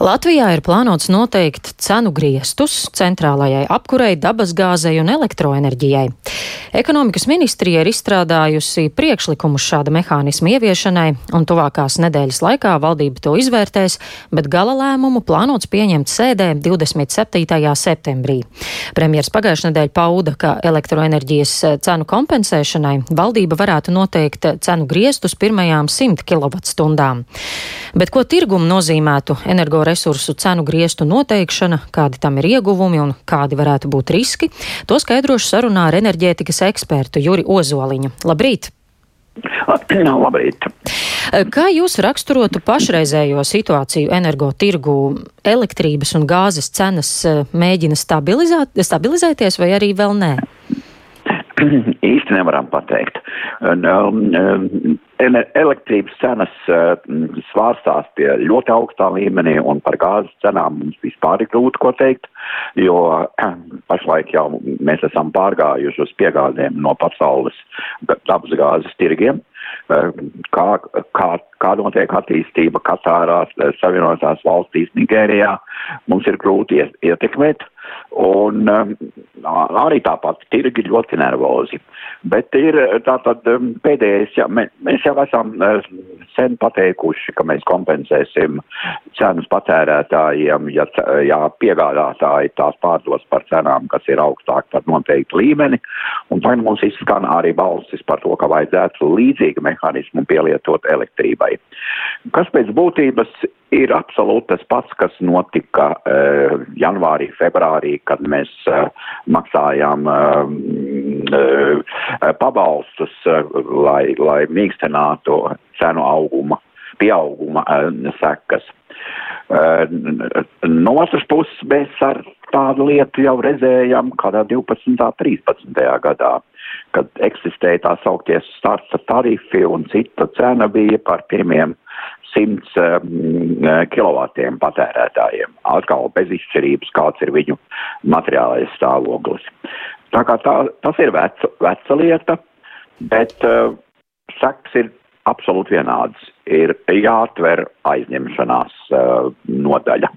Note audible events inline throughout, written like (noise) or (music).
Latvijā ir plānots noteikt cenu griestus centrālajai apkurei, dabasgāzei un elektroenerģijai. Ekonomikas ministrija ir izstrādājusi priekšlikumus šāda mehānisma ieviešanai, un tuvākās nedēļas laikā valdība to izvērtēs, bet gala lēmumu plānots pieņemt sēdē 27. septembrī. Premjers pagājušajā nedēļā pauda, ka elektroenerģijas cenu kompensēšanai valdība varētu noteikt cenu griestus pirmajām 100 kWh. Bet ko tirgumu nozīmētu energoresursu cenu griestu noteikšana, kādi tam ir ieguvumi un kādi varētu būt riski, to skaidrošu sarunā ar enerģētikas ekspertu Juri Ozoliņu. Labrīt! (clears throat) Labrīt! Kā jūs raksturotu pašreizējo situāciju energotirgu? Elektrības un gāzes cenas eh, mēģina stabilizēties vai arī vēl nē? (clears throat) īsti nevaram pateikt. Elektrības cenas uh, svārstās pie ļoti augstā līmenī, un par gāzes cenām mums vispār ir grūti ko teikt, jo (clears throat) pašlaik jau mēs esam pārgājuši uz piegādēm no pasaules dabas gāzes tirgiem. Uh, kā, kā, kā notiek attīstība Katārā, Savienotās valstīs, Nigērijā, mums ir grūti ietekmēt. Un um, arī tāpat tirgi ļoti nervozi. Bet ir tātad um, pēdējais, ja, mē, mēs jau esam sen pateikuši, ka mēs kompensēsim cenas patērētājiem, ja, ja piegādātāji tās pārdos par cenām, kas ir augstāk par noteiktu līmeni. Un tagad mums izskan arī balsis par to, ka vajadzētu līdzīgu mehānismu pielietot elektrībai. Kas pēc būtības ir absolūti tas pats, kas notika uh, janvārī, februārī, kad mēs uh, maksājām uh, uh, pabalstus, uh, lai, lai mīkstinātu cenu auguma, pieauguma uh, sekas. Uh, no otras puses mēs ar tādu lietu jau redzējām kādā 12. 13. gadā, kad eksistēja tā saukties starta tarifi un cita cena bija par pirmiem 100 um, kilovatiem patērētājiem. Atkal bez izcerības, kāds ir viņu materiālais stāvoklis. Tā kā tā, tas ir veca, veca lieta, bet uh, seks ir absolūti vienāds. Ir jāatver aizņemšanās uh, nodaļa.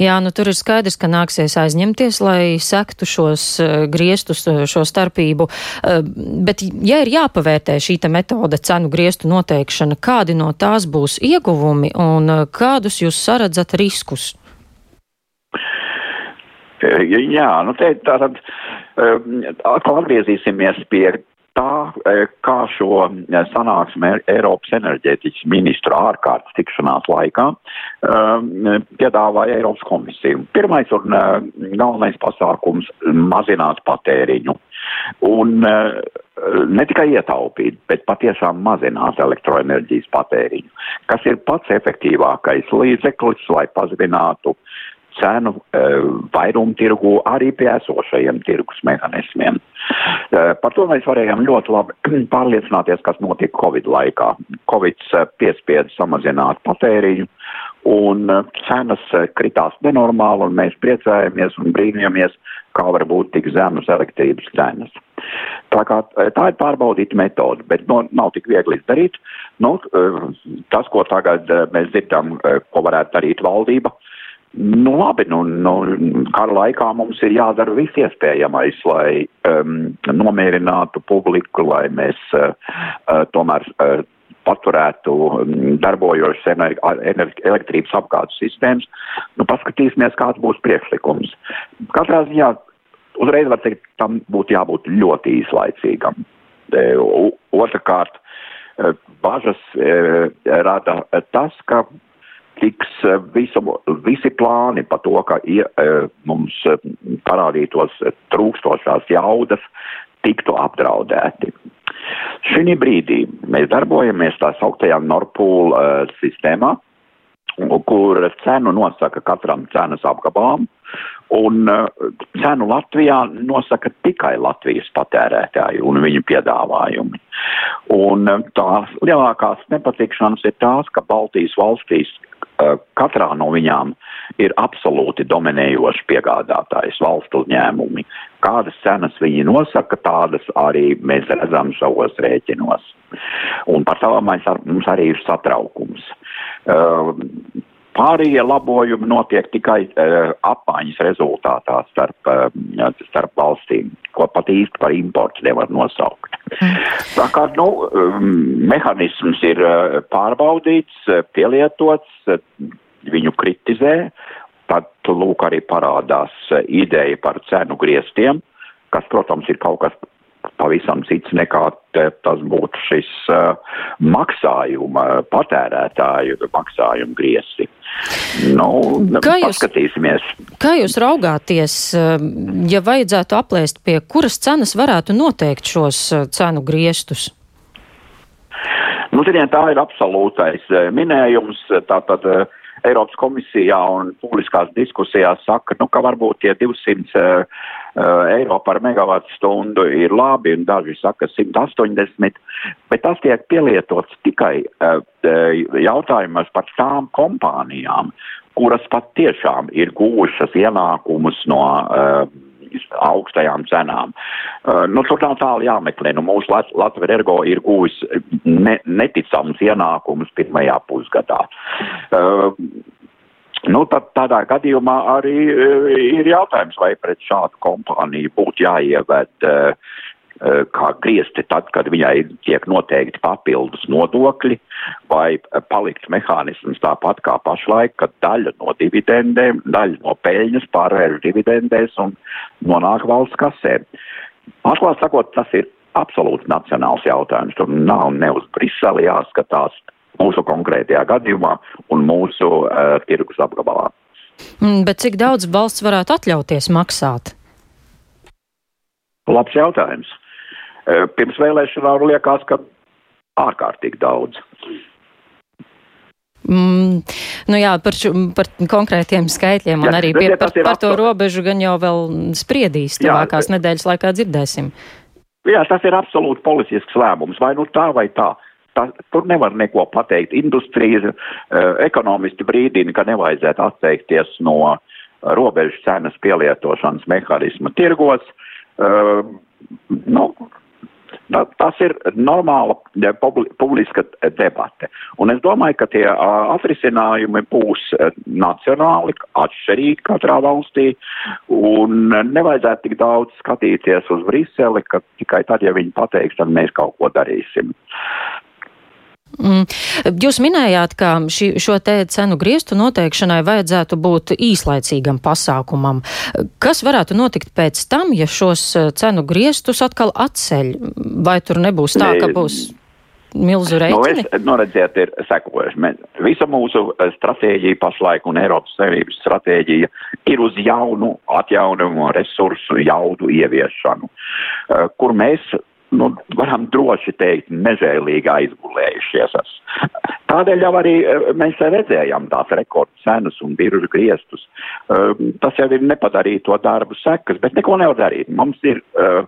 Jā, nu tur ir skaidrs, ka nāksies aizņemties, lai sektu šos uh, griestus, uh, šo starpību. Uh, bet, ja ir jāpavērtē šī metode cenu griestu noteikšana, kādi no tās būs ieguvumi un kādus jūs saredzat riskus? Jā, nu te tātad atkal atgriezīsimies pie tā, e, kā šo e, sanāksmē Eiropas enerģētikas ministru ārkārtas tikšanās laikā um, piedāvāja Eiropas komisija. Pirmais un uh, galvenais pasākums - mazināt patēriņu. Un uh, ne tikai ietaupīt, bet patiešām mazināt elektroenerģijas patēriņu, kas ir pats efektīvākais līdzeklis, lai pazeminātu cenu e, vairumtirgu arī pie esošajiem tirgus mehānismiem. Par to mēs varējām ļoti labi (clears throat) pārliecināties, kas notika Covid laikā. Covid piespieda samazināt patēriņu un cenas kritās nenormāli un mēs priecājamies un brīnījāmies, kā var būt tik zemas elektrības cenas. Tā, kā, tā ir pārbaudīta metode, bet no, nav tik viegli izdarīt. Nu, tas, ko tagad mēs dzirdam, ko varētu darīt valdība, Nu, labi, nu, nu, kara laikā mums ir jādara viss iespējamais, lai um, nomierinātu publiku, lai mēs uh, uh, tomēr uh, paturētu um, darbojošas elektrības apgādes sistēmas. Nu, paskatīsimies, kāds būs priekšlikums. Katrā ziņā uzreiz var teikt, tam būtu jābūt ļoti īslaicīgam. E, otrakārt, e, bažas e, rada tas, ka tiks eh, visu, visi plāni par to, ka ja, eh, mums eh, parādītos trūkstošās jaudas, tiktu apdraudēti. Šī brīdī mēs darbojamies tā sauktajā Norpūl sistēmā, kur cenu nosaka katram cenas apgabalam, un cenu Latvijā nosaka tikai Latvijas patērētāji un viņu piedāvājumi. Un tās lielākās nepatikšanas ir tās, ka Baltijas valstīs katrā no viņām ir absolūti dominējošs piegādātājs valstu uzņēmumi. Kādas cenas viņi nosaka, tādas arī mēs redzam savos rēķinos. Un par ar, mums arī ir satraukums. Pārējie labojumi notiek tikai uh, apmaiņas rezultātā starp, uh, starp valstīm, ko pat īsti par importu nevar nosaukt. Mm. Tā kā nu, um, mehānisms ir uh, pārbaudīts, pielietots, uh, viņu kritizē, tad lūk arī parādās uh, ideja par cenu griestiem, kas, protams, ir kaut kas pavisam cits nekā te, tas būtu šis uh, maksājuma, patērētāju maksājuma griesti. Nu, kā jūs, paskatīsimies. Kā jūs raugāties, uh, ja vajadzētu aplēst, pie kuras cenas varētu noteikt šos uh, cenu griestus? Nu, ziniet, tā ir absolūtais uh, minējums. Tātad, uh, Eiropas komisijā un publiskās diskusijās saka, nu, ka varbūt tie 200 uh, eiro par megavatu stundu ir labi, un daži saka 180, bet tas tiek pielietots tikai uh, jautājumos par tām kompānijām, kuras pat tiešām ir gūšas ienākumus no uh, augstajām cenām. Uh, nu, tur nav tālu jāmeklē. Nu, mūsu Latvijas ergo ir gūs ne, neticams ienākumus pirmajā pusgadā. Uh, Nu, tad tādā gadījumā arī uh, ir jautājums, vai pret šādu kompāniju būtu jāieved uh, kā griezti tad, kad viņai tiek noteikti papildus nodokļi, vai palikt mehānisms tāpat kā pašlaik, kad daļa no dividendēm, daļa no peļņas pārvērš dividendēs un nonāk valsts kasē. Atklāt sakot, tas ir absolūti nacionāls jautājums. Tur nav ne uz Briseli jāskatās mūsu konkrētajā gadījumā un mūsu uh, tirgus apgabalā. Mm, bet cik daudz valsts varētu atļauties maksāt? Labs jautājums. Eh, pirms vēlēšanām liekas, ka ārkārtīgi daudz. Mm, nu jā, par, šo, par konkrētiem skaitļiem un jā, arī pie, par, par to robežu gan jau vēl spriedīs tuvākās nedēļas laikā dzirdēsim. Jā, tas ir absolūti politisks lēmums, vai nu tā vai tā. tā tur nevar neko pateikt. Industrija, uh, ekonomisti brīdina, ka nevajadzētu atteikties no robežu cenas pielietošanas mehānisma tirgos. Uh, nu, Tas ir normāla publiska debate. Un es domāju, ka tie atrisinājumi būs nacionāli, atšķirīgi katrā valstī, un nevajadzētu tik daudz skatīties uz Briseli, ka tikai tad, ja viņi pateiks, tad mēs kaut ko darīsim. Mm. Jūs minējāt, ka šī, šo te cenu griestu noteikšanai vajadzētu būt īslaicīgam pasākumam. Kas varētu notikt pēc tam, ja šos eh, cenu griestus atkal atceļ? Vai tur nebūs tā, ka būs milzu reikni? Nu, es, nu, redziet, ir sekojuši. Visa mūsu eh, stratēģija pašlaik un Eiropas Savienības stratēģija ir uz jaunu atjaunumu resursu jaudu ieviešanu, eh, kur mēs nu, varam droši teikt, nežēlīgi aizgulējušies. Tādēļ jau arī eh, mēs redzējām tās rekordcenas un biržu griestus. Eh, tas jau ir nepadarīto darbu sekas, bet neko nevar darīt. Mums ir uh,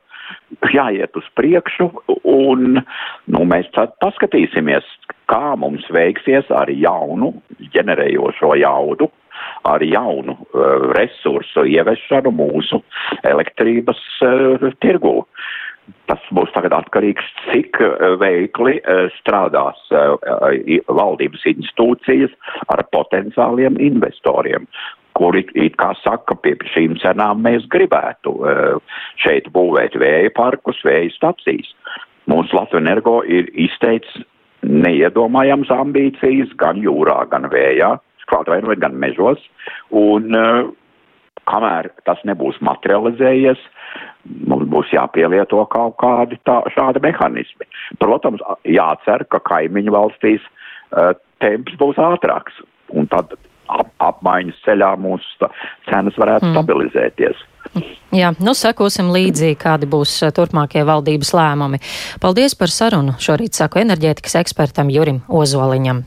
jāiet uz priekšu un nu, mēs paskatīsimies, kā mums veiksies ar jaunu ģenerējošo jaudu ar jaunu uh, resursu ieviešanu mūsu elektrības uh, tirgū. Tas būs tagad atkarīgs, cik eh, veikli eh, strādās eh, valdības institūcijas ar potenciāliem investoriem, kuri, it kā saka, pie šīm cenām mēs gribētu šeit būvēt vēja parkus, vēja stacijas. Mūsu Latvijas energo ir izteicis neiedomājams ambīcijas gan jūrā, gan vējā, klāt vai nu gan mežos, un kamēr tas nebūs materializējies, mums būs jāpielieto kaut kādi tā, šādi mehānismi. Protams, jācer, ka kaimiņu valstīs uh, temps būs ātrāks, un tad ap, apmaiņas ceļā mūsu cenas varētu mm. stabilizēties. Jā, nu sekosim līdzi, kādi būs turpmākie valdības lēmumi. Paldies par sarunu. Šorīt saku enerģētikas ekspertam Jurim Ozoliņam.